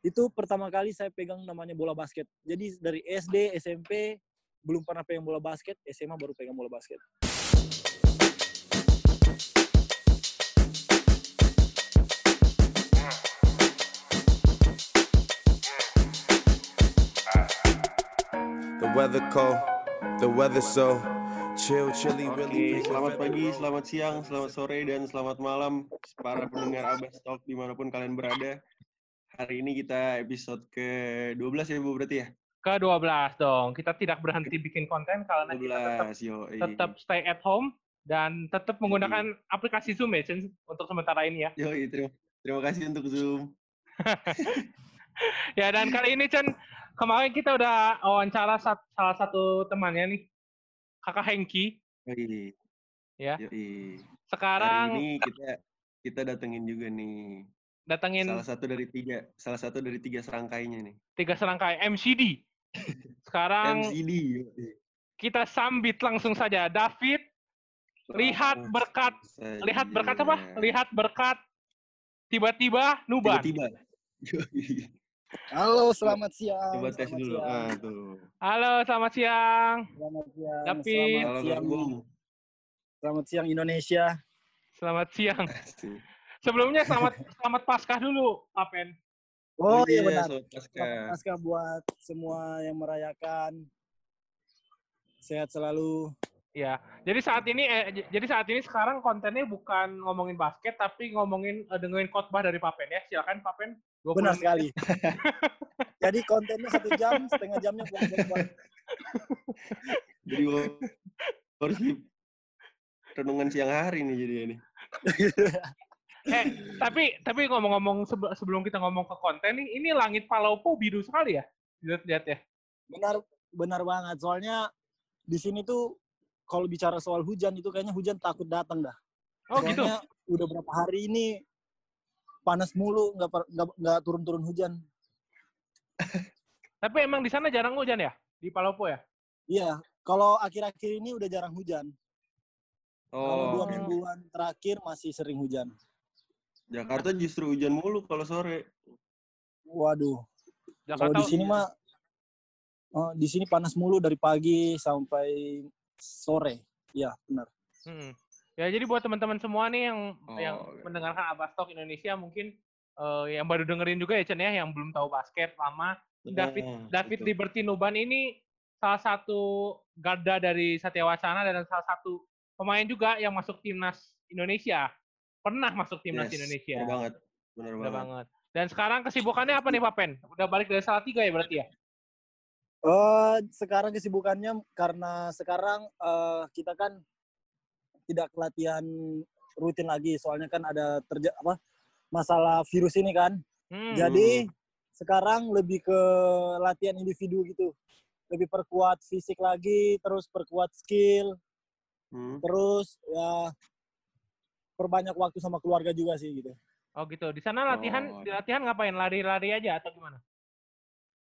itu pertama kali saya pegang namanya bola basket. Jadi dari SD, SMP belum pernah pegang bola basket, SMA baru pegang bola basket. The weather cold, the weather so chill, chilly, Oke, really. selamat pagi, selamat siang, selamat sore, dan selamat malam para pendengar Abbas Talk di mana pun kalian berada. Hari ini kita episode ke-12 ya Bu berarti ya? Ke-12 dong. Kita tidak berhenti bikin konten karena kita tetap, 12, yo. tetap stay at home dan tetap menggunakan aplikasi Zoom ya, untuk sementara ini ya. Yo, terima, terima kasih untuk Zoom. Ya, dan kali ini, Chen, kemarin kita udah wawancara sat- salah satu temannya nih, Kakak Hengki. Yoi, Ya. yoi. Hari Sekarang ini kita kita datengin juga nih datengin salah satu dari tiga salah satu dari tiga serangkainya nih. tiga serangkai MCD. Sekarang MCD. kita sambit langsung saja. David, lihat berkat, lihat berkat apa? Lihat berkat tiba-tiba nuban. Tiba-tiba. Halo, selamat siang. Coba tes selamat dulu. siang. Ah, tuh. Halo, selamat siang. Selamat siang. David. Selamat siang. Selamat siang Indonesia. Selamat siang. Sebelumnya selamat selamat Paskah dulu, Pak Pen. Oh, iya benar. Selamat Pasca buat semua yang merayakan. Sehat selalu. Ya. Jadi saat ini eh, jadi saat ini sekarang kontennya bukan ngomongin basket tapi ngomongin eh, dengerin khotbah dari Pak Pen ya. Silakan Pak Pen. 20 Benar menit. sekali. Jadi kontennya satu jam, setengah jamnya buang-buang. Jadi gua harus renungan siang hari nih jadi ini. Eh, tapi tapi ngomong-ngomong sebe- sebelum kita ngomong ke konten nih, ini langit Palopo biru sekali ya. Lihat-lihat ya. Benar, benar banget. Soalnya di sini tuh kalau bicara soal hujan itu kayaknya hujan takut datang dah. Oh gitu. Soalnya udah berapa hari ini panas mulu, nggak nggak turun-turun hujan. Tapi emang di sana jarang hujan ya? Di Palopo ya? Iya, kalau akhir-akhir ini udah jarang hujan. Kalau dua Oh, mingguan terakhir masih sering hujan. Jakarta justru hujan mulu kalau sore. Waduh, kalau Jakarta di sini mah oh, di sini panas mulu dari pagi sampai sore. Iya, benar. Hmm. Ya jadi buat teman-teman semua nih yang yang Oh, iya. mendengarkan Abastok Indonesia mungkin eh, yang baru dengerin juga ya Chen ya yang belum tahu basket lama David Nah, David betul. Liberty Nuban ini salah satu garda dari Satya Wacana dan salah satu pemain juga yang masuk timnas Indonesia pernah masuk timnas Yes, Indonesia Bener banget. Bener Udah banget. banget dan sekarang kesibukannya apa nih Pak Pen udah balik dari Salatiga ya berarti ya Eh, sekarang kesibukannya karena sekarang eh, kita kan tidak latihan rutin lagi, soalnya kan ada terja apa masalah virus ini kan. Hmm. Jadi sekarang lebih ke latihan individu gitu, lebih perkuat fisik lagi, terus perkuat skill, Hmm. terus ya perbanyak waktu sama keluarga juga sih gitu. oh gitu di sana latihan Oh. di latihan ngapain lari-lari aja atau gimana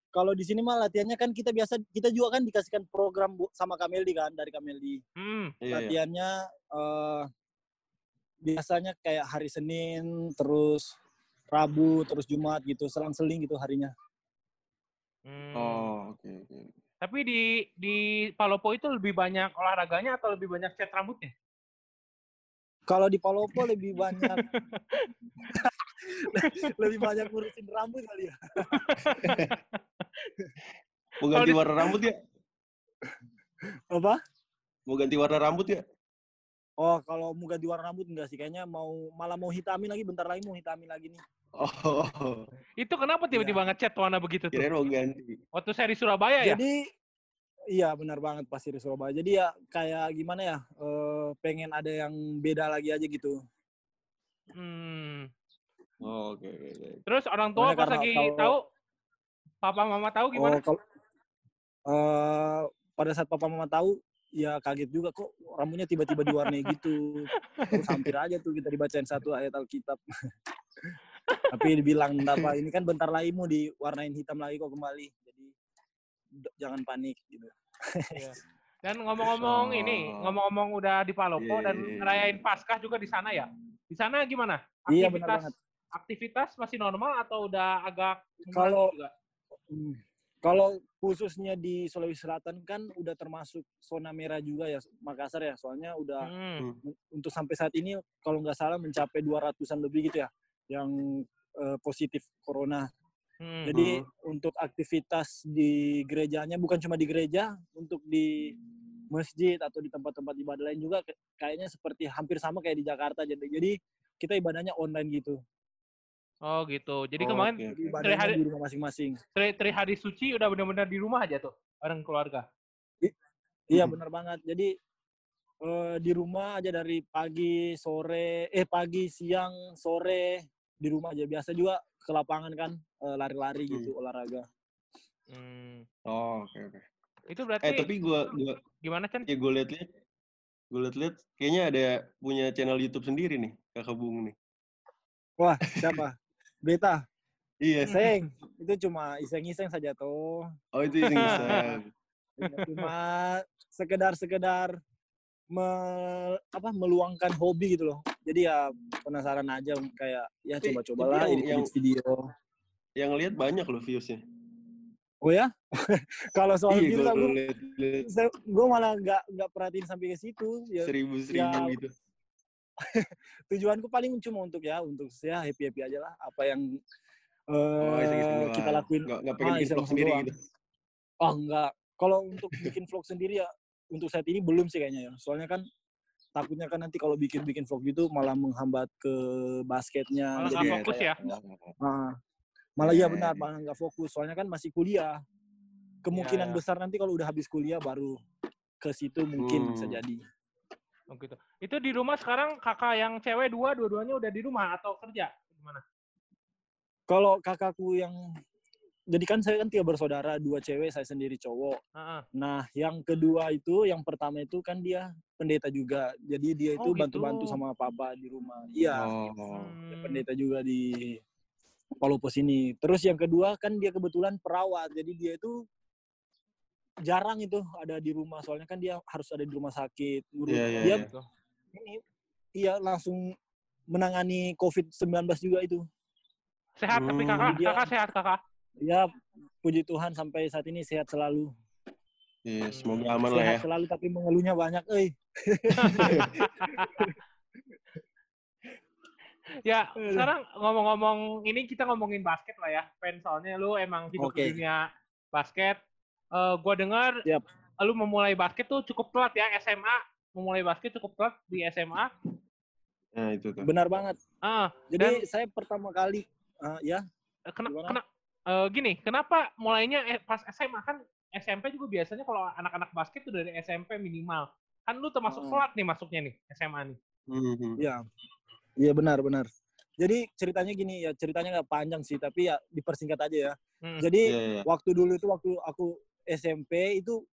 Kalau di sini mah latihannya kan kita biasa kita juga kan dikasihkan program bu- sama Kameldi kan dari Kameldi. hmm. Iya, iya. latihannya eh, biasanya kayak hari Senin, terus Rabu, terus Jumat gitu, selang-seling gitu harinya. Hmm. Oh, oke oke. Tapi di di Palopo itu lebih banyak olahraganya atau lebih banyak cat rambutnya? Kalau di Palopo lebih banyak lebih banyak ngurusin rambut kali ya. Mau ganti warna rambut ya? Apa? Mau ganti warna rambut ya? Oh, kalau mau ganti warna rambut enggak sih, kayaknya mau malah mau hitamin lagi bentar lagi mau hitamin lagi nih. Oh, Itu kenapa tiba-tiba ngecat warna begitu tuh? kirain mau ganti. Waktu saya di Surabaya ya? Jadi iya benar banget pasti di Surabaya. Jadi ya kayak gimana ya? eh, pengen ada yang beda lagi aja gitu. Hmm. Oh, oke oke oke. Terus orang tua Soalnya pas lagi kalau- tahu, papa mama tahu gimana? Oh, kalau eh, pada saat papa mama tahu, ya kaget juga kok rambutnya tiba-tiba diwarnai gitu. Terus hampir aja tuh kita dibacain satu ayat Alkitab. Tapi dibilang "Nggak apa ini kan bentar lagi mau diwarnain hitam lagi kok kembali. Jangan panik gitu. Iya. Dan ngomong-ngomong ini, ngomong-ngomong udah di Palopo Iya, dan iya, iya. ngerayain Paskah juga di sana ya? Di sana gimana? Iya, benar Aktivitas banget. aktivitas masih normal atau udah agak Kalau- juga? Hmm. Kalau khususnya di Sulawesi Selatan kan udah termasuk zona merah juga ya Makassar ya. Soalnya udah Hmm. men- untuk sampai saat ini kalau nggak salah mencapai 200-an lebih gitu ya yang eh, positif corona. Hmm. Jadi untuk aktivitas di gerejanya bukan cuma di gereja, untuk di masjid atau di tempat-tempat ibadah lain juga kayaknya seperti hampir sama kayak di Jakarta. Jadi jadi kita ibadahnya online gitu. Oh gitu. Jadi Oh, kemarin. Jadi ibadahnya hari- di rumah masing-masing. tri, tri hari suci udah benar-benar di rumah aja tuh bareng keluarga. Iya Mhm. benar banget. Jadi eh, di rumah aja dari pagi, sore, eh pagi, siang, sore di rumah aja. Biasa juga ke lapangan kan eh, lari-lari gitu olahraga. Hmm. Oh, oke oke. Itu berarti Eh tapi gua gua gimana Chan? ya gue liat-liat gue liat-liat kayaknya ada punya channel YouTube sendiri nih Kakak Bung nih. Wah siapa? Beta. Iya. Seng. Itu cuma iseng-iseng saja tuh. Oh itu iseng-iseng. cuma sekedar-sekedar me- apa meluangkan hobi gitu loh. Jadi ya penasaran aja kayak ya coba-cobalah tapi yang- video. Yang lihat banyak loh viewsnya. Oh ya? Kalau soal Iya, views gue gue malah nggak nggak perhatiin sampai ke situ. Ya, seribu-seribu ya, gitu. tujuanku paling cuma untuk ya untuk ya happy happy aja lah. Apa yang eh, Oh, doang. kita lakuin. Nggak, nggak pengen Ah, bikin vlog sendiri doang. gitu. Oh enggak. Kalau untuk bikin vlog sendiri ya untuk saat ini belum sih kayaknya ya. Soalnya kan takutnya kan nanti kalau bikin-bikin vlog gitu malah menghambat ke basketnya. Malah Jadi nggak fokus ya. Ah, malah ya Iya, benar, iya. malah nggak fokus. Soalnya kan masih kuliah. Kemungkinan iya. besar nanti kalau udah habis kuliah baru ke situ mungkin bisa Hmm. jadi. Oh gitu. Itu di rumah sekarang kakak yang cewek dua, dua-duanya udah di rumah atau kerja? Gimana? Kalau kakakku yang jadi kan saya kan tiga bersaudara, dua cewek, saya sendiri cowok. Heeh. Nah, yang kedua itu, yang pertama itu kan dia pendeta juga. Jadi dia Oh, itu bantu-bantu gitu. sama papa di rumah. Iya, Oh. dia Hmm. pendeta juga di Palopo sini. Terus yang kedua kan dia kebetulan perawat. Jadi dia itu jarang itu ada di rumah. Soalnya kan dia harus ada di rumah sakit. Iya, iya, dia iya. Gitu. ini iya langsung menangani COVID-19 juga itu. Sehat tapi Hmm, kakak, dia- kakak sehat kakak. Ya, puji Tuhan sampai saat ini sehat selalu. Iya, semoga aman lah ya. sehat selalu tapi mengeluhnya banyak, eh. Ya, sekarang ngomong-ngomong ini kita ngomongin basket lah ya. Fans soalnya lu emang hidup di dunia basket. Eh gua dengar Siap. lu memulai basket tuh cukup telat ya SMA. Memulai basket cukup telat di SMA. Nah, itu tuh. Benar banget. Ah, Jadi saya pertama kali ah, ya, kena, kena eh, gini, kenapa mulainya eh, pas SMA kan SMP juga biasanya kalau anak-anak basket tuh dari SMP minimal. Kan lu termasuk Oh. telat nih masuknya nih SMA nih. Mhm. ya. Iya benar, benar. Jadi ceritanya gini ya, ceritanya nggak panjang sih, tapi ya dipersingkat aja ya. Hmm. Jadi Iya, iya. waktu dulu itu waktu aku SMP itu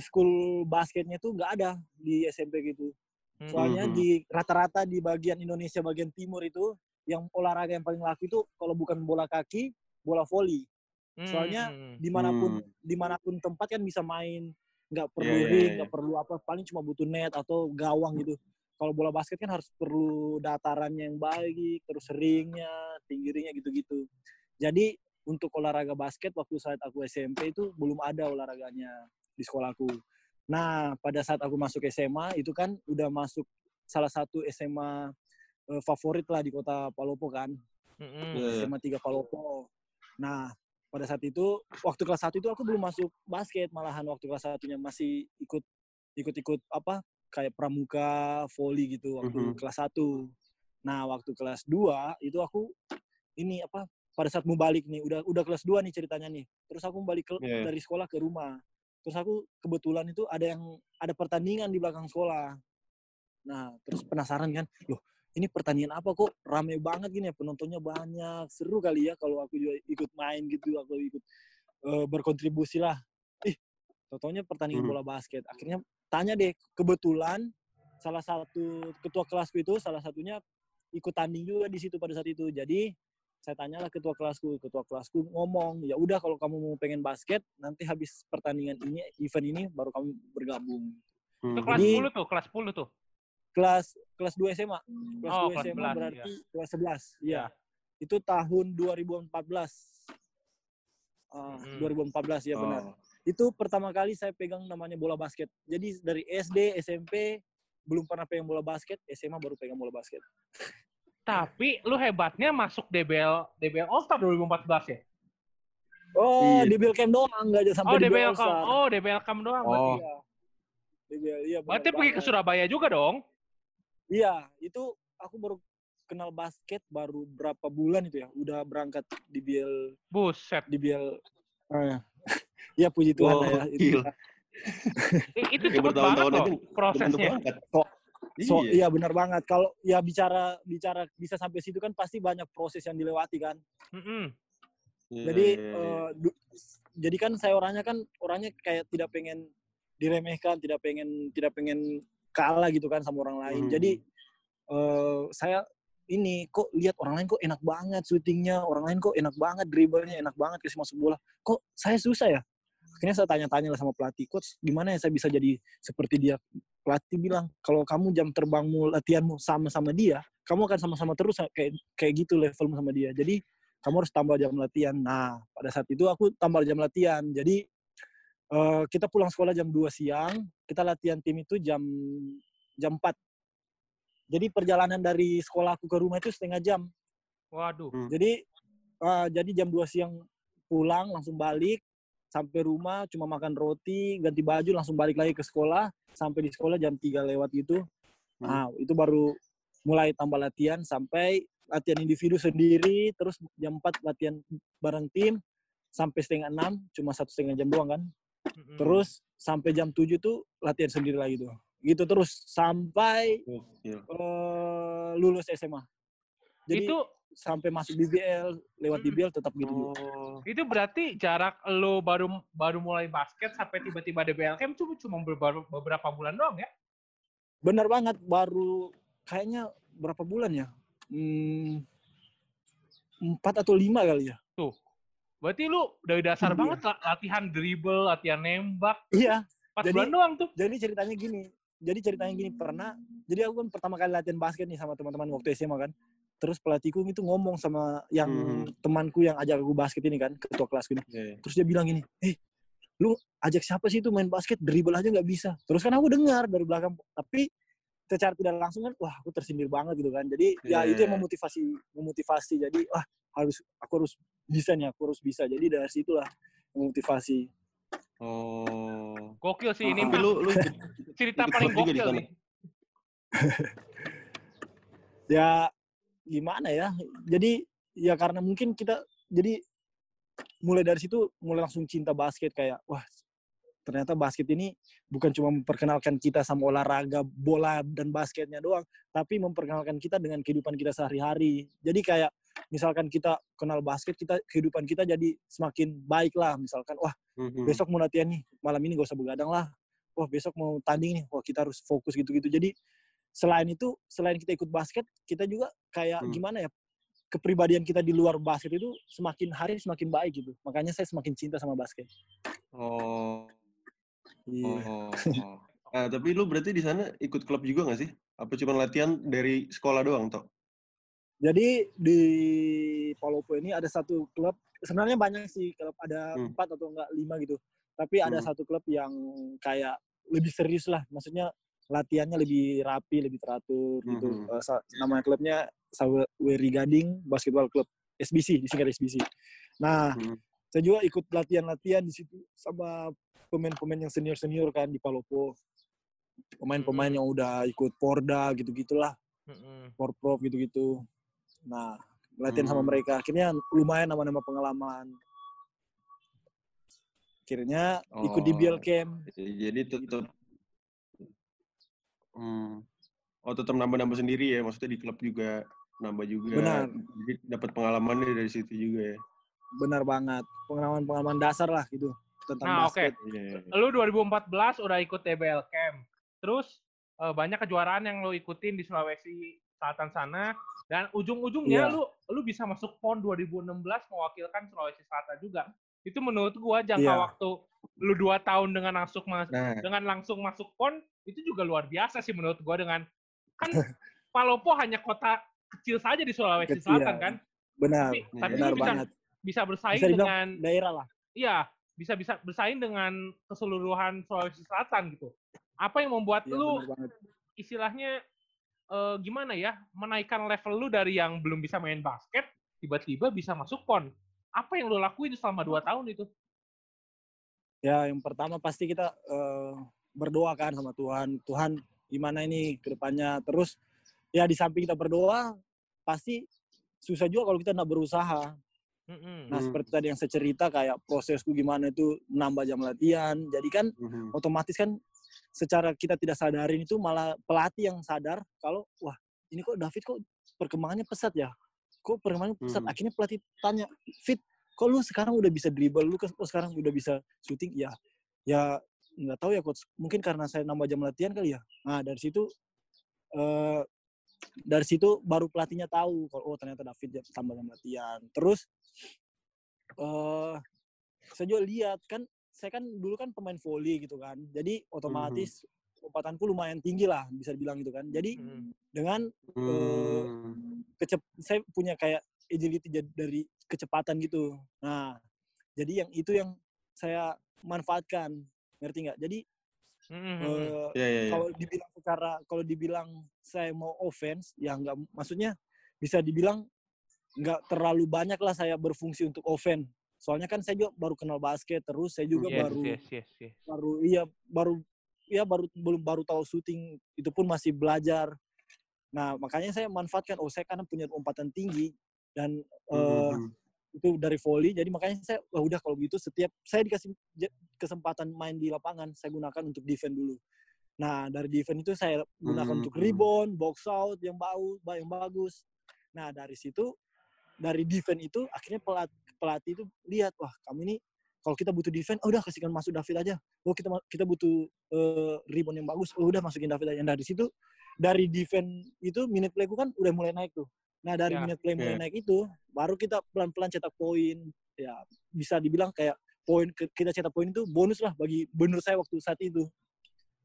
school basketnya tuh nggak ada di SMP gitu. Hmm. Soalnya Mhm. di rata-rata di bagian Indonesia bagian timur itu yang olahraga yang paling laku itu kalau bukan bola kaki, bola voli. Soalnya Hmm. Di mana pun di mana pun tempat kan bisa main, nggak perlu Iya, iya, ring, iya. nggak perlu apa, paling cuma butuh net atau gawang gitu. Kalau bola basket kan harus perlu datarannya yang baik, terus ringnya, tinggi ringnya gitu-gitu. Jadi untuk olahraga basket waktu saat aku SMP itu belum ada olahraganya di sekolahku. Nah, pada saat aku masuk SMA itu kan udah masuk salah satu SMA eh, favorit lah di kota Palopo kan, Hmm. Iya. SMA 3 Palopo. Nah, pada saat itu waktu kelas 1 itu aku belum masuk basket, malahan waktu kelas satunya masih ikut ikut-ikut apa kayak pramuka, volley gitu waktu Mhm. kelas 1. Nah, waktu kelas 2 itu aku ini apa pada saat mau balik nih, udah udah kelas 2 nih ceritanya nih. Terus aku balik ke, Iya, iya. dari sekolah ke rumah. Terus aku kebetulan itu ada yang ada pertandingan di belakang sekolah. Nah, terus penasaran kan, loh ini pertandingan apa kok rame banget gini ya penontonnya banyak seru kali ya kalau aku juga ikut main gitu aku ikut eh, berkontribusi lah ih totonya pertandingan Mhm. bola basket akhirnya tanya deh kebetulan salah satu ketua kelasku itu salah satunya ikut tanding juga di situ pada saat itu jadi saya tanyalah ketua kelasku ketua kelasku ngomong ya udah kalau kamu mau pengen basket nanti habis pertandingan ini event ini baru kamu bergabung Itu Mhm. kelas Jadi- 10 tuh, kelas 10 tuh. Kelas kelas 2 SMA. Kelas Oh, 2 kelas SMA 11, berarti kelas 11. Iya. Iya. Itu tahun 2014. Ah, Mm. 2014 ya benar. Oh. Itu pertama kali saya pegang namanya bola basket. Jadi dari SD, SMP belum pernah pegang bola basket, SMA baru pegang bola basket. Tapi lu hebatnya masuk DBL DBL All Star 2014 ya? Oh, Iya. di Bilcam doang enggak aja sampai Oh di DBL All-Star. Kam. Oh DBL Kam doang berarti. Oh. Iya. DBL, iya. benar Berarti pergi ke. Surabaya juga dong? Iya, itu aku baru kenal basket baru berapa bulan itu ya. Udah berangkat di BL Buset. di BL. Ah, ya puji Tuhan Oh, lah ya. Itu. I- Itu Ya, cepet banget loh prosesnya. so, Iya. iya benar banget. Kalau ya bicara bicara bisa sampai situ kan pasti banyak proses yang dilewati kan. Mm-mm. Iya, Jadi iya, iya. eh, du- jadi kan saya orangnya kan orangnya kayak tidak pengen diremehkan, tidak pengen tidak pengen kalah gitu kan sama orang lain. Mhm. Jadi eh, saya ini kok lihat orang lain kok enak banget syutingnya, orang lain kok enak banget dribblenya, enak banget kasih masuk bola. Kok saya susah ya? Akhirnya saya tanya-tanya lah sama pelatih, coach gimana ya saya bisa jadi seperti dia? Pelatih bilang kalau kamu jam terbangmu latihanmu sama sama dia, kamu akan sama-sama terus kayak kayak gitu levelmu sama dia. Jadi kamu harus tambah jam latihan. Nah, pada saat itu aku tambah jam latihan. Jadi eh, kita pulang sekolah jam 2 siang, kita latihan tim itu jam jam 4. Jadi perjalanan dari sekolah aku ke rumah itu setengah jam. Waduh. Hmm. Jadi eh, jadi jam 2 siang pulang langsung balik sampai rumah cuma makan roti, ganti baju langsung balik lagi ke sekolah, sampai di sekolah jam 3 lewat gitu. Nah, itu baru mulai tambah latihan sampai latihan individu sendiri, terus jam 4 latihan bareng tim sampai setengah 6, cuma satu setengah jam doang kan. Terus sampai jam 7 tuh latihan sendiri lagi tuh. Gitu terus sampai eh, lulus SMA. Jadi itu sampai masuk DBL, lewat. DBL tetap gitu. Oh. itu berarti jarak lo baru baru mulai basket sampai tiba-tiba DBL Camp cuma cuma beberapa, beberapa bulan doang ya? Bener banget, baru kayaknya berapa bulan ya? Hmm, empat atau lima kali ya. Berarti lu dari dasar Iya. banget la- latihan dribble, latihan nembak, Iya, empat Jadi- bulan doang tuh. jadi ceritanya gini. Jadi ceritanya gini, pernah, jadi aku kan pertama kali latihan basket nih sama teman-teman waktu SMA kan. Terus pelatihku itu ngomong sama yang Hmm. temanku yang ajak aku basket ini kan, ketua kelas gini. Iya. Terus dia bilang gini, eh, lu ajak siapa sih itu main basket, dribble aja nggak bisa. Terus kan aku dengar dari belakang, tapi secara tidak langsung kan, wah aku tersindir banget gitu kan. Jadi ya Iya, itu yang iya. memotivasi, memotivasi. Jadi wah harus, aku harus bisa nih, aku harus bisa. Jadi dari situlah memotivasi. Oh. Gokil sih ini lu lu cerita paling gokil nih. ya gimana ya jadi ya karena mungkin kita jadi mulai dari situ mulai langsung cinta basket kayak wah ternyata basket ini bukan cuma memperkenalkan kita sama olahraga bola dan basketnya doang tapi memperkenalkan kita dengan kehidupan kita sehari-hari jadi kayak misalkan kita kenal basket kita kehidupan kita jadi semakin baik lah misalkan wah Mhm. besok mau latihan nih malam ini gak usah begadang lah wah besok mau tanding nih wah kita harus fokus gitu-gitu jadi selain itu selain kita ikut basket kita juga kayak Hmm. gimana ya kepribadian kita di luar basket itu semakin hari semakin baik gitu makanya saya semakin cinta sama basket Oh. Iya. Oh. Nah, tapi lu berarti di sana ikut klub juga nggak sih? Apa cuma latihan dari sekolah doang, Tok? jadi di Palopo ini ada satu klub sebenarnya banyak sih klub ada Hmm. empat atau enggak lima gitu tapi ada Hmm. satu klub yang kayak lebih serius lah maksudnya latihannya lebih rapi lebih teratur gitu Mhm. Eh, sa- nama klubnya Saweri Gading Basketball Club SBC disingkat SBC nah Hmm. saya juga ikut latihan-latihan di situ sama pemain-pemain yang senior-senior kan di Palopo pemain-pemain Mhm. yang udah ikut Porda gitu-gitulah Mm-mm. Porprov gitu-gitu nah latihan sama Hmm. mereka akhirnya lumayan nama-nama pengalaman akhirnya ikut di Oh. BL Camp Jadi tetap Hmm. Oh, tetap nambah-nambah sendiri ya. Maksudnya di klub juga nambah juga. Benar. Jadi dapat pengalamannya dari situ juga ya. benar banget pengalaman-pengalaman dasar lah gitu tentang Nah, oke. basket Iya. Lu 2014 udah ikut TBL Camp. Terus eh, banyak kejuaraan yang lu ikutin di Sulawesi Selatan sana dan ujung-ujungnya Iya. lu lu bisa masuk PON 2016 mewakilkan Sulawesi Selatan juga. Itu menurut gua jangka Iya. waktu lu dua tahun dengan langsung mas Nah, dengan langsung masuk PON itu juga luar biasa sih menurut gua dengan kan Palopo hanya kota kecil saja di Sulawesi Kecil, Selatan kan. Benar, Tapi, tapi benar lu bisa banget. bisa bersaing Bisa dengan daerah lah. iya, bisa bisa bersaing dengan keseluruhan Sulawesi Selatan gitu. Apa yang membuat Iya, lu istilahnya eh, gimana ya menaikkan level lu dari yang belum bisa main basket tiba-tiba bisa masuk pon apa yang lu lakuin selama dua tahun itu Ya, yang pertama pasti kita eh, berdoa kan sama Tuhan. Tuhan gimana ini ke depannya. Terus ya di samping kita berdoa, pasti susah juga kalau kita nggak berusaha. Nah, Hmm. seperti tadi yang saya cerita kayak prosesku gimana itu nambah jam latihan. Jadi kan Mhm. otomatis kan secara kita tidak sadarin itu malah pelatih yang sadar kalau wah ini kok David kok perkembangannya pesat ya kok perkembangannya pesat Hmm. akhirnya pelatih tanya fit kok lu sekarang udah bisa dribble lu kok sekarang udah bisa shooting ya ya nggak tahu ya coach mungkin karena saya nambah jam latihan kali ya nah dari situ eh dari situ baru pelatihnya tahu kalau oh ternyata David tambah jam latihan. Terus eh saya juga lihat kan saya kan dulu kan pemain volley gitu kan. Jadi otomatis lompatanku lumayan tinggi lah bisa dibilang gitu kan. Jadi Mm. dengan Hmm. kecep saya punya kayak agility dari kecepatan gitu. Nah jadi yang itu yang saya manfaatkan. Ngerti nggak? Jadi Mm-mm. eh, Ya, ya, ya. kalau dibilang secara kalau dibilang saya mau offense ya nggak maksudnya bisa dibilang nggak terlalu banyak lah saya berfungsi untuk offense soalnya kan saya juga baru kenal basket terus saya juga yes, baru yes, yes, yes. baru iya baru ya baru belum baru tahu syuting itu pun masih belajar nah makanya saya manfaatkan oh saya karena punya lompatan tinggi dan eh, Mhm. Itu dari volley jadi makanya saya wah udah kalau gitu setiap saya dikasih kesempatan main di lapangan saya gunakan untuk defend dulu. Nah dari defend itu saya gunakan untuk Hmm. rebound box out yang bau yang bagus. Nah dari situ dari defend itu akhirnya pelatih pelatih itu lihat wah kamu ini kalau kita butuh defend oh udah kasihkan masuk David aja. Oh kita kita butuh eh, rebound yang bagus oh udah masukin David aja. Nah dari situ dari defend itu minute playku kan udah mulai naik tuh nah dari Ya, minute play mulai ya. naik itu baru kita pelan-pelan cetak poin ya bisa dibilang kayak poin kita cetak poin itu bonus lah bagi bener saya waktu saat itu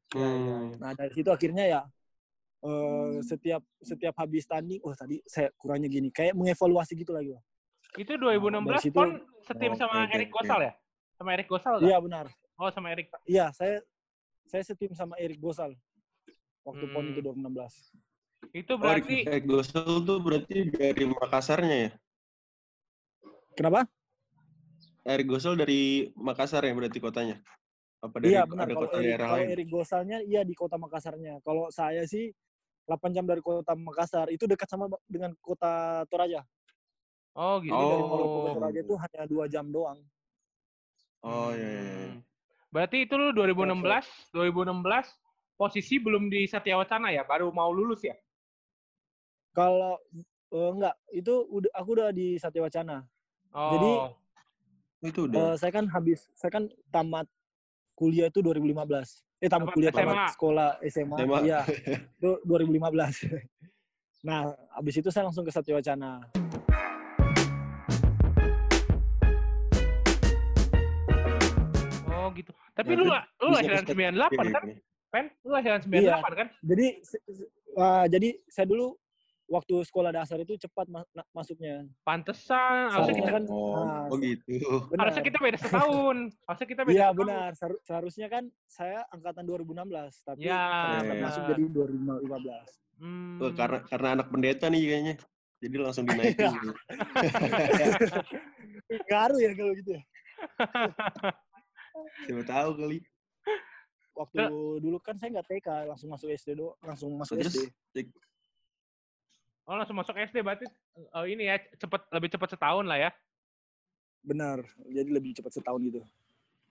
Hmm. nah dari situ akhirnya ya eh, setiap setiap habis tanding oh tadi saya kurangnya gini kayak mengevaluasi gitu lagi Bang. itu dari 2016 situ- pon setim Oh, sama oke, Erik. Gosal ya sama Erik Gosal iya benar oh sama Erik iya saya saya setim sama Erik Gosal waktu pon Hmm. itu 2016 itu Oh, berarti Rick Gosel tuh berarti dari Makassarnya ya? kenapa Eric Gosel dari Makassar ya berarti kotanya? Apa dari iya benar ada kalau kota Erik, daerah kalau lain? Erik Gosalnya iya di kota Makassarnya kalau saya sih 8 jam dari kota Makassar itu dekat sama dengan kota Toraja oh gitu Jadi dari Palopo ke Oh. Toraja itu hanya dua jam doang Oh iya iya. iya. Hmm. berarti itu lu 2016 2016 posisi belum di Satya Wacana ya baru mau lulus ya kalau eh, enggak itu udah aku udah di Satya Wacana oh Jadi, Oh, itu udah. Eh, saya kan habis saya kan tamat kuliah itu 2015 eh tamat kuliah SMA. tamat sekolah SMA, SMA. iya itu 2015 nah habis itu saya langsung ke Satya Wacana oh gitu tapi Ya, lu lu lahiran bisa- 98 Iya, kan iya. Pen lu lahiran Iya. 98 kan jadi wah, jadi saya dulu waktu sekolah dasar itu cepat ma- na- masuknya pantesan harusnya kita kan oh, nah, oh gitu. benar harusnya kita beda setahun harusnya kita beda Iya benar Seharu- seharusnya kan saya angkatan 2016 tapi Ya, ternyata benar. masuk jadi 2015 Hmm. Wah, karena karena anak pendeta nih kayaknya. Jadi langsung dinaikin. gitu. ngaruh ya kalau gitu ya Siapa tahu kali. waktu dulu kan saya nggak TK langsung masuk SD do langsung masuk Terus SD oh langsung masuk SD berarti oh, ini ya cepet lebih cepet setahun lah ya? Benar jadi lebih cepat setahun gitu.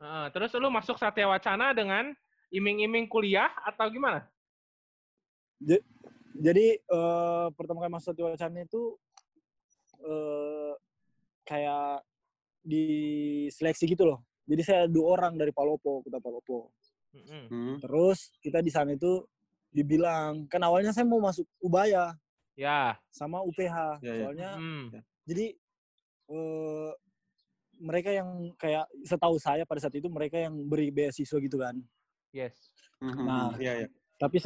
Heeh, terus lu masuk Satya Wacana dengan iming-iming kuliah atau gimana? Jadi eh, pertama kali masuk Satya Wacana itu eh, kayak di seleksi gitu loh. Jadi saya dua orang dari Palopo kota Palopo. Hmm. terus kita di sana itu dibilang kan awalnya saya mau masuk Ubaya ya sama UPH Ya, ya. soalnya Hmm. jadi eh, mereka yang kayak setahu saya pada saat itu mereka yang beri beasiswa gitu kan yes Hmm, Nah. iya iya. tapi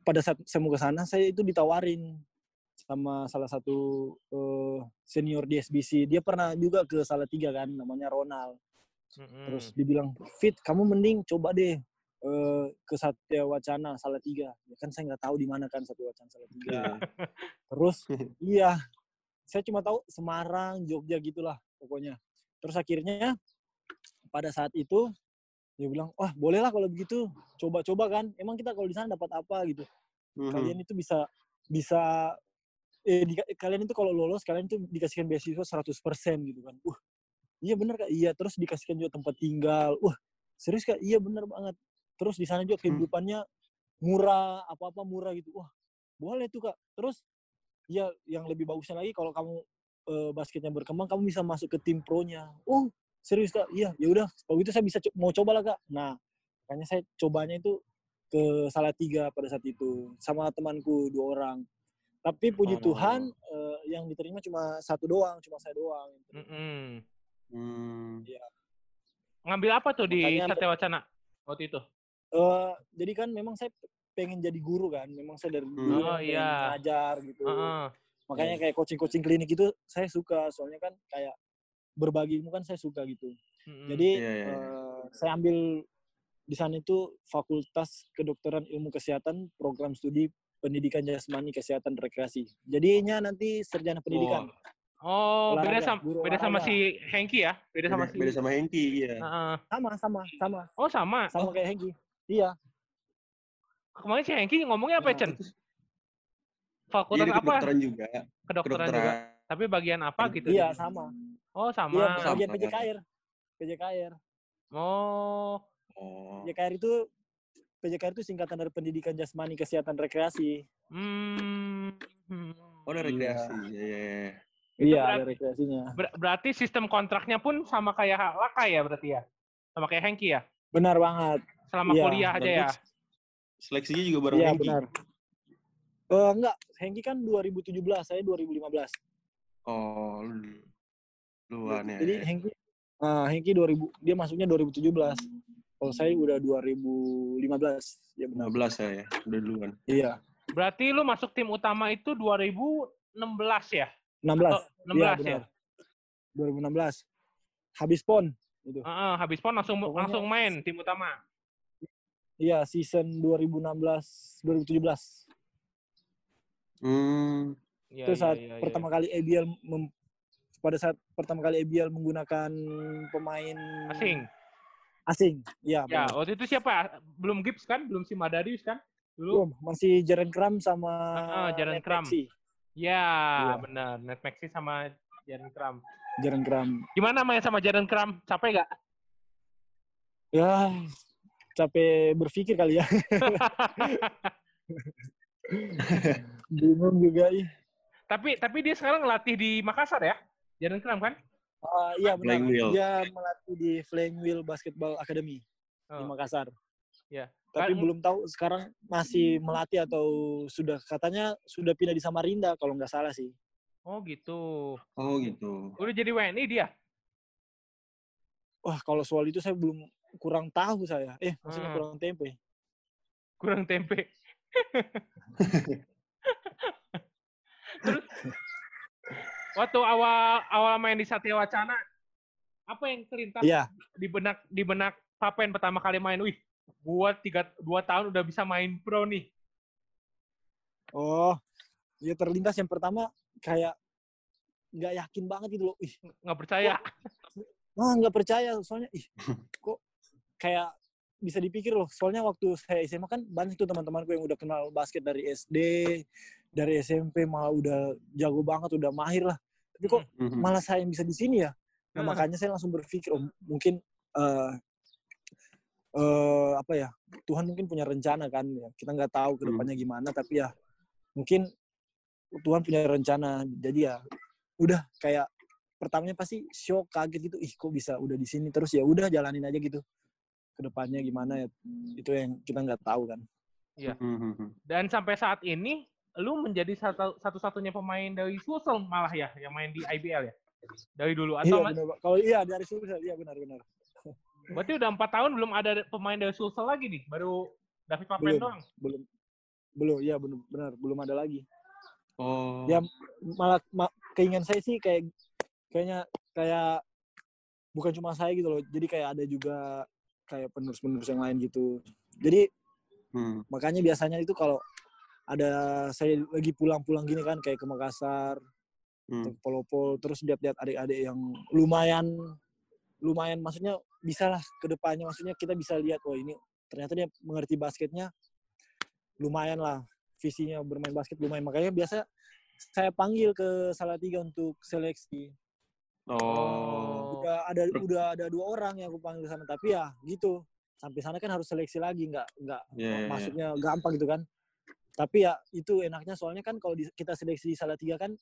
pada saat saya mau ke sana saya itu ditawarin sama salah satu eh, senior di SBC dia pernah juga ke Salatiga kan namanya Ronald Mm-mm. terus dibilang fit kamu mending coba deh ke Satya Wacana Salatiga. Ya kan saya nggak tahu di mana kan Satya Wacana Salatiga. Iya. terus iya. saya cuma tahu Semarang Jogja gitulah pokoknya. Terus akhirnya pada saat itu dia bilang wah bolehlah kalau begitu. Coba-coba kan emang kita kalau di sana dapat apa gitu. Mhm. kalian itu bisa bisa eh di, kalian itu kalau lolos kalian itu dikasihkan beasiswa 100% gitu kan. Wah iya bener kak iya. Terus dikasihkan juga tempat tinggal. Wah serius kak? Iya bener banget terus di sana juga kehidupannya murah apa apa murah gitu. Wah boleh tuh kak. Terus ya yang lebih bagusnya lagi kalau kamu eh, basketnya berkembang kamu bisa masuk ke tim pro-nya. Oh serius kak? Iya ya udah. Kalau gitu saya bisa co- mau coba lah kak. Nah makanya saya cobanya itu ke Salatiga pada saat itu sama temanku dua orang. Tapi puji Oh. Tuhan eh, yang diterima cuma satu doang cuma saya doang Mm-mm. Hmm. Ngambil apa tuh di Makanya- Satya Wacana waktu itu? Eh, jadi kan memang saya pengen jadi guru kan memang saya dari dulu Oh, kan pengen iya. ngajar gitu Heeh. makanya kayak coaching-coaching klinik itu saya suka soalnya kan kayak berbagi ilmu kan saya suka gitu Mm-mm. jadi Iya, iya, iya. eh, saya ambil di sana itu Fakultas Kedokteran Ilmu Kesehatan Program Studi Pendidikan Jasmani Kesehatan Rekreasi jadinya nanti sarjana pendidikan Oh, beda Olahraga, sama guru beda sama olahraga. si Hengki ya? Beda sama Beda, si beda sama Hengki, iya. Heeh. sama sama sama Oh, sama. sama kayak Hengki iya Kemarin si Hengki ngomongnya apa, Nah, Chen? Fakultas di apa? kedokteran juga. Kedokteran juga. Kedokteran. Tapi bagian apa gitu? iya sama Oh, iya sama. Sama. bagian PJKR PJKR Oh, Oh. PJKR itu PJKR itu singkatan dari Pendidikan Jasmani Kesehatan Rekreasi hmm. hmm. Oh, ada Iya. rekreasi. Iya, iya, iya. iya berarti- ada rekreasinya Ber- berarti sistem kontraknya pun sama kayak Laka ya berarti ya? Sama kayak Hengki ya? benar banget Selama Iya, kuliah aja ya? Seleksinya juga bareng iya Hengki. benar Eh enggak Hengki kan 2017 saya 2015 Oh, lu duluan ya. Jadi Hengki ah Hengki 2000 dia masuknya 2017. Kalau saya udah 2015. Ya benar. 15 saya ya, udah duluan. Iya. Berarti lu masuk tim utama itu 2016 ya? 16. Oh, 16 Iya, ya? benar. 2016. Habis pon itu. Heeh, habis pon langsung Pokoknya- langsung main tim utama. Iya, season 2016 2017. Hmm. Iya, itu iya, saat iya, iya. pertama kali ABL mem- pada saat pertama kali ABL menggunakan pemain asing. Asing. Iya, Ya, benar. waktu itu siapa? Belum Gibbs kan? Belum si Madarius kan? Dulu. Belum, masih Jaren Kram sama Ah, Jaren Ned Kram. Ya, Iya. benar. Net Maxi sama Jaren Kram. Jaren Kram. Gimana main sama Jaren Kram? Capek gak? Ya, capek berpikir kali ya. Bingung juga ih. tapi tapi dia sekarang ngelatih di Makassar ya? Jaren Kram kan? Ah, iya benar. Flying Wheel. Dia melatih di Flying Wheel Basketball Academy di Oh, Makassar. Iya. Tapi Kan- belum tahu sekarang masih melatih atau sudah katanya sudah pindah di Samarinda kalau nggak salah sih. oh gitu. Oh, gitu. Udah jadi WNI dia? Wah, kalau soal itu saya belum kurang tahu saya. Eh, maksudnya Hmm. kurang tempe. Kurang tempe. Terus waktu awal awal main di Satya Wacana, apa yang terlintas Iya. di benak di benak Papen pertama kali main? Wih, gua tiga dua tahun udah bisa main pro nih. Oh, ya terlintas yang pertama kayak nggak yakin banget gitu loh. Ih, Nggak percaya. ah nggak percaya soalnya ih kok kayak bisa dipikir loh soalnya waktu saya SMA kan banyak tuh teman-temanku yang udah kenal basket dari SD dari SMP malah udah jago banget udah mahir lah tapi kok Mhm. malah saya yang bisa di sini ya nah, Hmm. makanya saya langsung berpikir oh mungkin eh eh, apa ya Tuhan mungkin punya rencana kan ya kita nggak tahu ke Hmm. depannya gimana tapi ya mungkin Tuhan punya rencana jadi ya udah kayak pertamanya pasti shock kaget gitu ih kok bisa udah di sini terus ya udah jalanin aja gitu ke depannya gimana ya itu yang kita nggak tahu kan Mhm. Dan sampai saat ini lu menjadi satu satu-satunya pemain dari Sulsel malah ya yang main di IBL ya. Dari dulu iya atau Pak. kalau iya dari Sulsel iya benar benar berarti udah empat tahun belum ada pemain dari Sulsel lagi nih, baru David Papen Belum. doang. belum belum ya benar benar belum ada lagi Oh. Ya, malah ma- keinginan saya sih kayak kayaknya kayak bukan cuma saya gitu loh jadi kayak ada juga kayak penerus-penerus yang lain gitu jadi Hmm. makanya biasanya itu kalau ada saya lagi pulang-pulang gini kan kayak ke Makassar Hmm. ke Polopo terus lihat-lihat adik-adik yang lumayan lumayan maksudnya bisa lah ke depannya maksudnya kita bisa lihat oh ini ternyata dia mengerti basketnya lumayan lah visinya bermain basket lumayan makanya biasa saya panggil ke Salatiga untuk seleksi Oh. Udah ada udah ada dua orang yang aku panggil sana tapi ya gitu sampai sana kan harus seleksi lagi nggak nggak Iya, iya, iya. maksudnya gampang gitu kan tapi ya itu enaknya soalnya kan kalau kita seleksi di Salatiga kan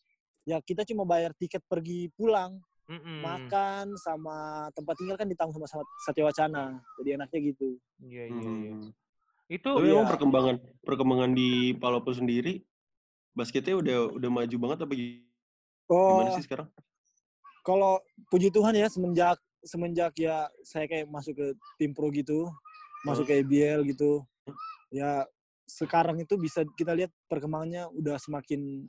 ya kita cuma bayar tiket pergi pulang Mm-mm. makan sama tempat tinggal kan ditanggung sama sama Satya Wacana jadi enaknya gitu Iya, iya, iya. Hmm. Itu Tapi Iya. perkembangan perkembangan di Palopo sendiri basketnya udah udah maju banget apa gimana oh sih sekarang? Kalau puji Tuhan ya semenjak semenjak ya saya kayak masuk ke tim pro gitu masuk ke IBL gitu ya sekarang itu bisa kita lihat perkembangannya udah semakin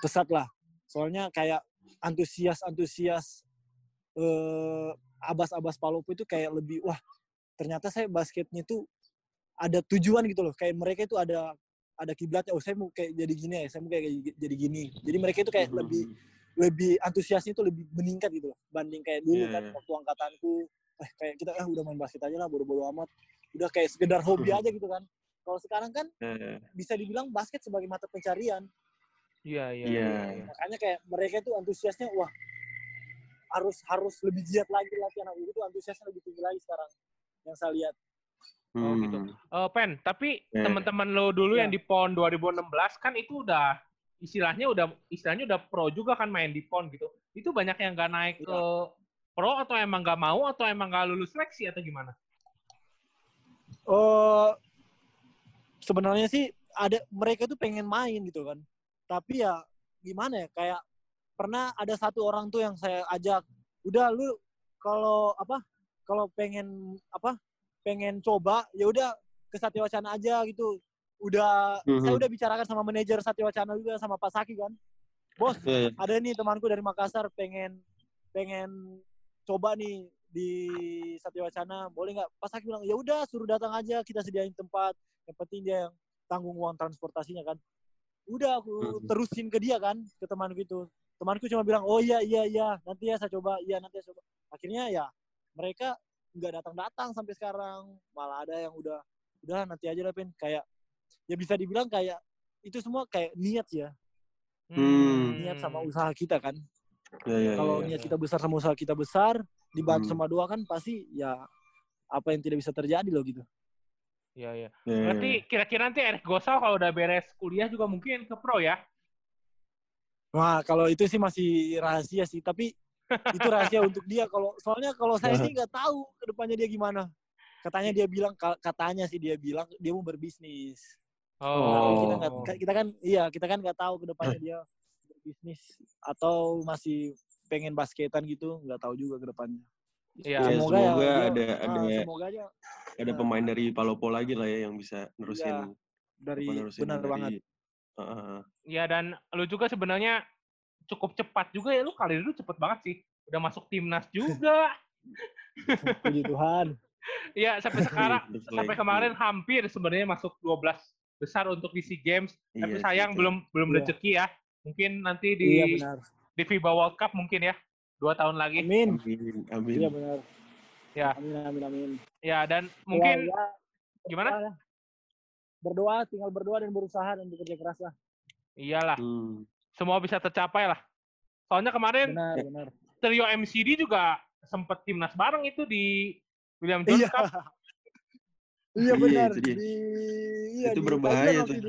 pesat lah. Soalnya kayak antusias antusias eh, abas-abas Palopo itu kayak lebih wah ternyata saya basketnya itu ada tujuan gitu loh. Kayak mereka itu ada ada kiblatnya oh saya mau kayak jadi gini ya saya mau kayak jadi gini. Jadi mereka itu kayak Hmm. lebih lebih antusiasnya itu lebih meningkat gitu loh banding kayak dulu Iya, kan iya. waktu angkatanku eh kayak kita eh udah main basket aja lah bodo-bodo amat udah kayak sekedar hobi Hmm. aja gitu kan kalau sekarang kan Eh, bisa dibilang basket sebagai mata pencarian Iya, iya. Iya. iya. makanya kayak mereka itu antusiasnya wah harus harus lebih giat lagi latihan aku itu antusiasnya lebih tinggi lagi sekarang yang saya lihat Oh, hmm. gitu. Eh, Pen, tapi Ya. teman-teman lo dulu Ya. yang di PON 2016 kan itu udah istilahnya udah istilahnya udah pro juga kan main di PON gitu. Itu banyak yang nggak naik Iya. ke pro atau emang nggak mau atau emang nggak lulus seleksi atau gimana? Oh, sebenarnya sih ada mereka tuh pengen main gitu kan. Tapi ya gimana ya kayak pernah ada satu orang tuh yang saya ajak, udah lu kalau apa kalau pengen apa pengen coba ya udah ke Satya Wacana aja gitu. Udah saya Mhm. udah bicarakan sama manajer Satya Wacana juga sama Pak Saki kan. Bos, Iya, iya. ada nih temanku dari Makassar pengen pengen coba nih di Satya Wacana boleh nggak pas Saki bilang ya udah suruh datang aja kita sediain tempat yang penting dia yang tanggung uang transportasinya kan udah aku Mhm. terusin ke dia kan ke temanku itu temanku cuma bilang oh iya iya iya nanti ya saya coba iya nanti saya coba akhirnya ya mereka nggak datang datang sampai sekarang malah ada yang udah udah nanti aja lah Pin kayak ya bisa dibilang kayak itu semua kayak niat ya Hmm. niat sama usaha kita kan Iya, iya, kalau iya. niat kita besar sama usaha kita besar dibantu Hmm. sama doa kan pasti ya apa yang tidak bisa terjadi loh gitu Iya, iya. Iya, iya, Berarti iya. kira-kira nanti Eric Gosal kalau udah beres kuliah juga mungkin ke pro ya? Wah, kalau itu sih masih rahasia sih, tapi itu rahasia untuk dia. Kalau soalnya kalau saya sih nggak tahu ke depannya dia gimana. Katanya dia bilang, ka- katanya sih dia bilang dia mau berbisnis. Kita Oh. kita kan, iya kita kan nggak tahu ke depannya dia berbisnis atau masih pengen basketan gitu, nggak tahu juga ke depannya. Iya. Ya, semoga ya ada dia- ada ah, semoga aja ada pemain dari Palopo lagi lah ya yang bisa nerusin dari apa, nerusin benar dari- banget. Ah, ah, ah. Iya dan lu juga sebenarnya cukup cepat juga ya lu kali dulu cepet banget sih. Udah masuk timnas juga. Puji Tuhan. Iya sampai sekarang Terus sampai kemarin hampir sebenarnya masuk 12 besar untuk di SEA Games. Tapi Iya, sayang gitu. belum belum Iya. rezeki ya. Mungkin nanti di Iya benar. di FIBA World Cup mungkin ya. Dua tahun lagi. Amin. Amin, amin. Iya benar. Ya. Amin amin amin. Ya dan mungkin Ya, ya, gimana? berdoa ya. Berdoa, tinggal berdoa dan berusaha dan bekerja keras lah. Iyalah, Hmm. semua bisa tercapai lah. Soalnya kemarin Benar, Ya. benar. trio MCD juga sempet timnas bareng itu di William Jones Iya. Cup. Iya Iya, benar. itu dia. Di, iya, Itu di berbahaya tuh.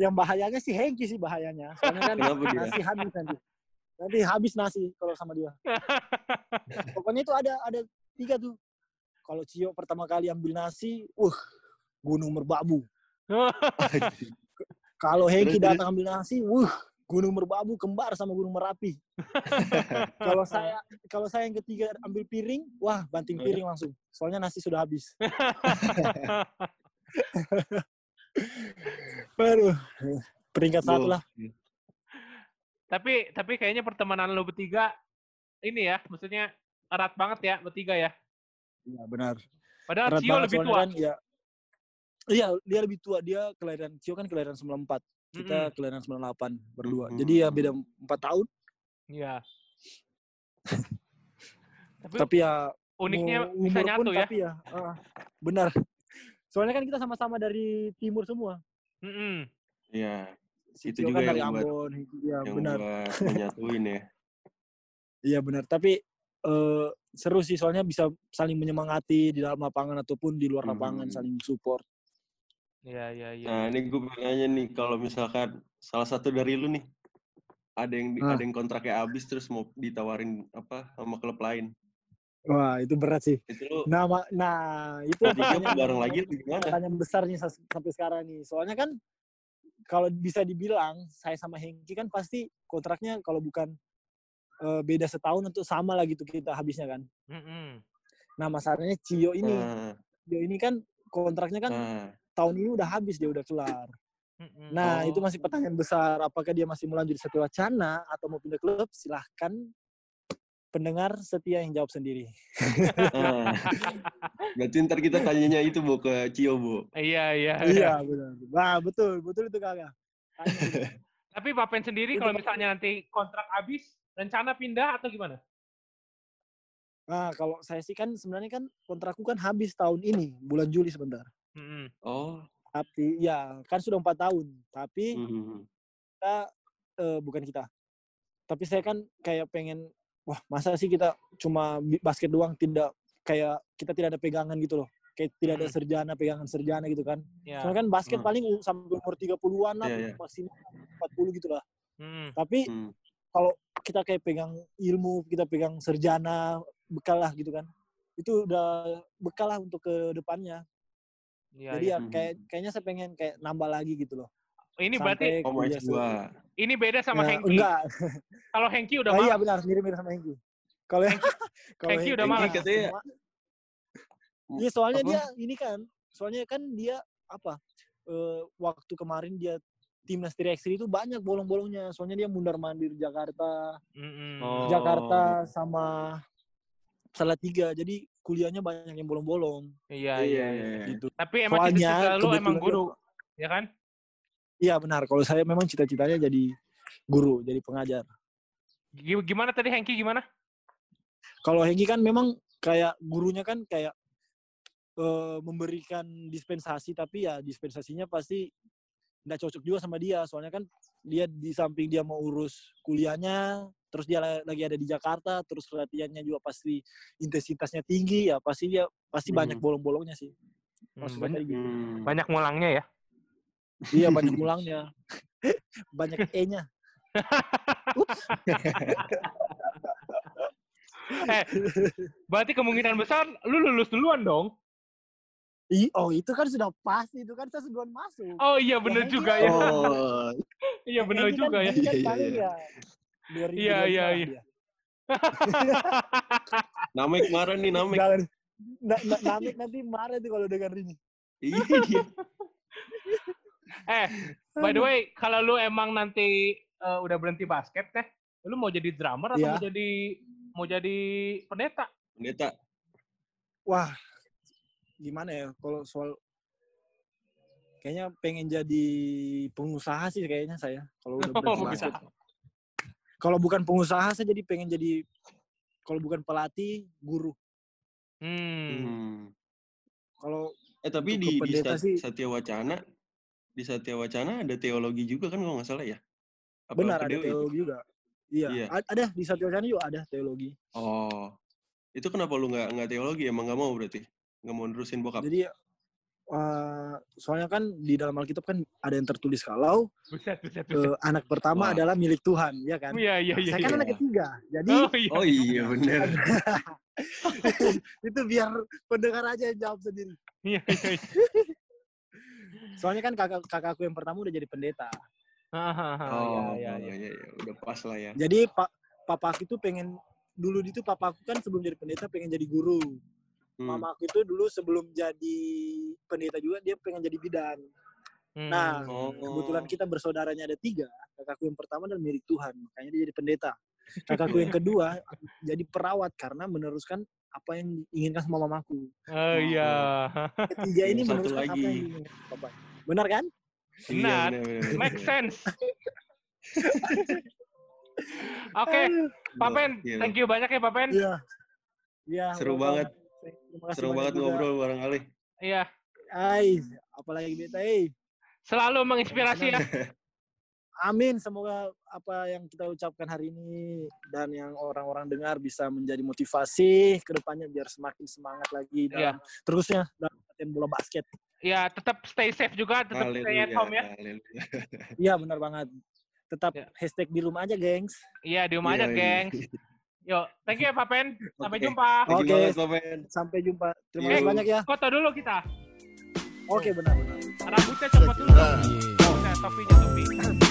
Yang bahayanya sih Hengki sih bahayanya. Soalnya kan Kenapa dia? nasi habis nanti. Nanti habis nasi kalau sama dia. Pokoknya itu ada ada tiga tuh. Kalau Cio pertama kali ambil nasi, uh, gunung merbabu. Kalau Hengki datang ambil nasi, wuh, Gunung Merbabu kembar sama Gunung Merapi. kalau saya kalau saya yang ketiga ambil piring, wah banting Oh, ya? piring langsung. Soalnya nasi sudah habis. Aduh. Peringkat satu lah. tapi tapi kayaknya pertemanan lo bertiga ini ya, maksudnya erat banget ya bertiga ya. Iya benar. Padahal Cio lebih tua. Kan, ya. Iya, dia lebih tua. Dia kelahiran Cio kan kelahiran 94. Kita Mm-mm. kelahiran 98 berdua. Mm-mm. Jadi ya beda 4 tahun. Iya. tapi, Tapi ya uniknya bisa umur nyatu pun, ya. Tapi ya, ah, benar. Soalnya kan kita sama-sama dari timur semua. Iya, Si Itu Cio juga kan dari yang buat- Ambon. Iya, yang benar. buat menyatuin ya. Iya benar. Tapi eh, seru sih soalnya bisa saling menyemangati di dalam lapangan ataupun di luar lapangan Hmm. saling support. Iya, iya, iya. Nah, ini gue pengen nanya nih, kalau misalkan salah satu dari lu nih, ada yang Ah. ada yang kontraknya habis terus mau ditawarin apa sama klub lain, Wah, itu berat sih. itu lu Nama nah itu pertanyaan bareng lagi gimana? pertanyaan besar nih sas- sampai sekarang nih. Soalnya kan kalau bisa dibilang saya sama Hengki kan pasti kontraknya kalau bukan eh, beda setahun untuk sama lah gitu kita habisnya kan. Mm-mm. Nah masalahnya Cio ini, Nah, Cio ini kan kontraknya kan nah, tahun ini udah habis dia udah kelar. Nah Oh. itu masih pertanyaan besar. Apakah dia masih mau lanjut di Satya Wacana atau mau pindah klub? Silahkan pendengar setia yang jawab sendiri. nah. Berarti ntar kita tanyanya itu bu ke Cio bu. Iya, iya. iya benar. Wah betul betul itu kakak. Tanya gitu. Tapi Papen sendiri kalau misalnya nanti kontrak habis, rencana pindah atau gimana? Nah, kalau saya sih kan sebenarnya kan kontrakku kan habis tahun ini, bulan Juli sebentar. Mm-mm. Oh, Tapi ya kan sudah empat tahun. Tapi mhm. kita eh, bukan kita. Tapi saya kan kayak pengen, wah masa sih kita cuma basket doang, tidak kayak kita tidak ada pegangan gitu loh. Kayak tidak ada serjana, pegangan serjana gitu kan. Ya. Soalnya kan basket Hmm. paling sampai umur 30-an lah, Iya, iya. maksimal 40 gitu lah. Mm. Tapi Hmm. kalau kita kayak pegang ilmu, kita pegang serjana, bekal lah gitu kan. Itu udah bekal lah untuk ke depannya. Iya, Jadi iya. ya Mhm. kayak kayaknya saya pengen kayak nambah lagi gitu loh. Ini berarti Oh, ini beda sama Ya, Hengki. Enggak. Kalau Hengki udah Oh, iya benar, mirip-mirip sama Hengki. Kalau kalau Hengki udah malas. katanya- Iya, soalnya Apa? dia ini kan, soalnya kan dia apa? eh, waktu kemarin dia timnas 3x3 itu banyak bolong-bolongnya. Soalnya dia mundar mandir Jakarta, Mm-mm. Oh. Jakarta sama Salatiga. Jadi kuliahnya banyak yang bolong-bolong Iya, iya, iya. gitu. Tapi emang Soalnya cita-cita lu emang guru, ya kan? Iya benar. Kalau saya memang cita-citanya jadi guru, jadi pengajar. Gi- Gimana tadi Hengki gimana? Kalau Hengki kan memang kayak gurunya kan kayak eh, memberikan dispensasi tapi ya dispensasinya pasti nggak cocok juga sama dia soalnya kan dia di samping dia mau urus kuliahnya terus dia la- lagi ada di Jakarta terus latihannya juga pasti intensitasnya tinggi ya pasti dia pasti banyak Hmm. bolong-bolongnya sih Hmm, Maksudnya banyak, tadi gitu. Hmm. banyak ngulangnya ya. iya banyak mulangnya banyak e-nya Eh, berarti kemungkinan besar lu lulus duluan dong. Ih, oh itu kan sudah pasti itu kan saya duluan masuk Oh iya bener Hengki juga kan- ya. Oh, Iya bener Hengki juga kan, ya. Kan Iya, iya. ya 2025 Iya, iya, iya. dia. Namek marah nih, Namek. Jangan. Na, na, Namek nanti marah tuh kalau dengar ini. Iya, iya. Eh, by the way, kalau lu emang nanti eh, udah berhenti basket teh, lu mau jadi drummer atau Iya. mau jadi mau jadi pendeta? Pendeta. Wah, gimana ya kalau soal kayaknya pengen jadi pengusaha sih kayaknya saya kalau udah Oh, pengusaha. basket. Kalau bukan pengusaha saya jadi pengen jadi kalau bukan pelatih guru. Hmm. Hmm. Kalau Eh tapi di, di Sat- sih- Satya Wacana, di Satya Wacana ada teologi juga kan kalau nggak salah ya? Apa benar ada teologi juga. Iya, Iya. a- ada di Satya Wacana juga ada teologi. Oh, itu kenapa lu nggak nggak teologi? Emang nggak mau berarti? Nggak mau nerusin bokap? Jadi eh, soalnya kan di dalam Alkitab kan ada yang tertulis kalau Buset, buset, buset. eh, anak pertama Wah. adalah milik Tuhan, ya kan? Iya, iya, iya. Saya kan iya. anak ketiga, jadi Oh iya. Oh iya bener. itu biar pendengar aja yang jawab sendiri. Iya, iya, iya. Soalnya kan kakak kakakku yang pertama udah jadi pendeta. Hahaha, Oh, ya, ya, ya. iya, iya. udah pas lah ya. Jadi pak papa aku itu pengen dulu itu papa aku kan sebelum jadi pendeta pengen jadi guru. Hmm. Mama aku itu dulu sebelum jadi pendeta juga dia pengen jadi bidan. Nah, Hmm. Oh. kebetulan kita bersaudaranya ada tiga. Kakakku yang pertama dan milik Tuhan, makanya dia jadi pendeta. Kakakku yang kedua jadi perawat karena meneruskan apa yang diinginkan sama mamaku. Oh iya. Ketiga ini satu meneruskan apa lagi. yang diinginkan papa. Benar kan? Iya, Benar. benar. Make sense. Oke, Pak Pen, Iya, thank you banyak ya Pak Pen. Iya. Iya. Seru welcome. banget. Terima kasih Seru banget juga. ngobrol bareng Ali. Iya, Ai, apalagi beta, eh. selalu menginspirasi ya. Amin, semoga apa yang kita ucapkan hari ini dan yang orang-orang dengar bisa menjadi motivasi ke depannya biar semakin semangat lagi Iya. dalam terusnya dalam latihan bola basket. Ya, tetap stay safe juga, tetap stay at Haleluya, home ya. haleluya. Iya, benar banget. Tetap Ya. hashtag di rumah aja, gengs. Iya, di rumah aja, Iya, gengs. Yuk, thank you ya Pak Pen. Sampai Oke. jumpa. Oke. Ben. Sampai jumpa. Terima Yo. kasih banyak ya. Foto dulu kita. Oke, benar-benar. Rambutnya copot dulu. Yeah. Rambutnya, topinya, topi.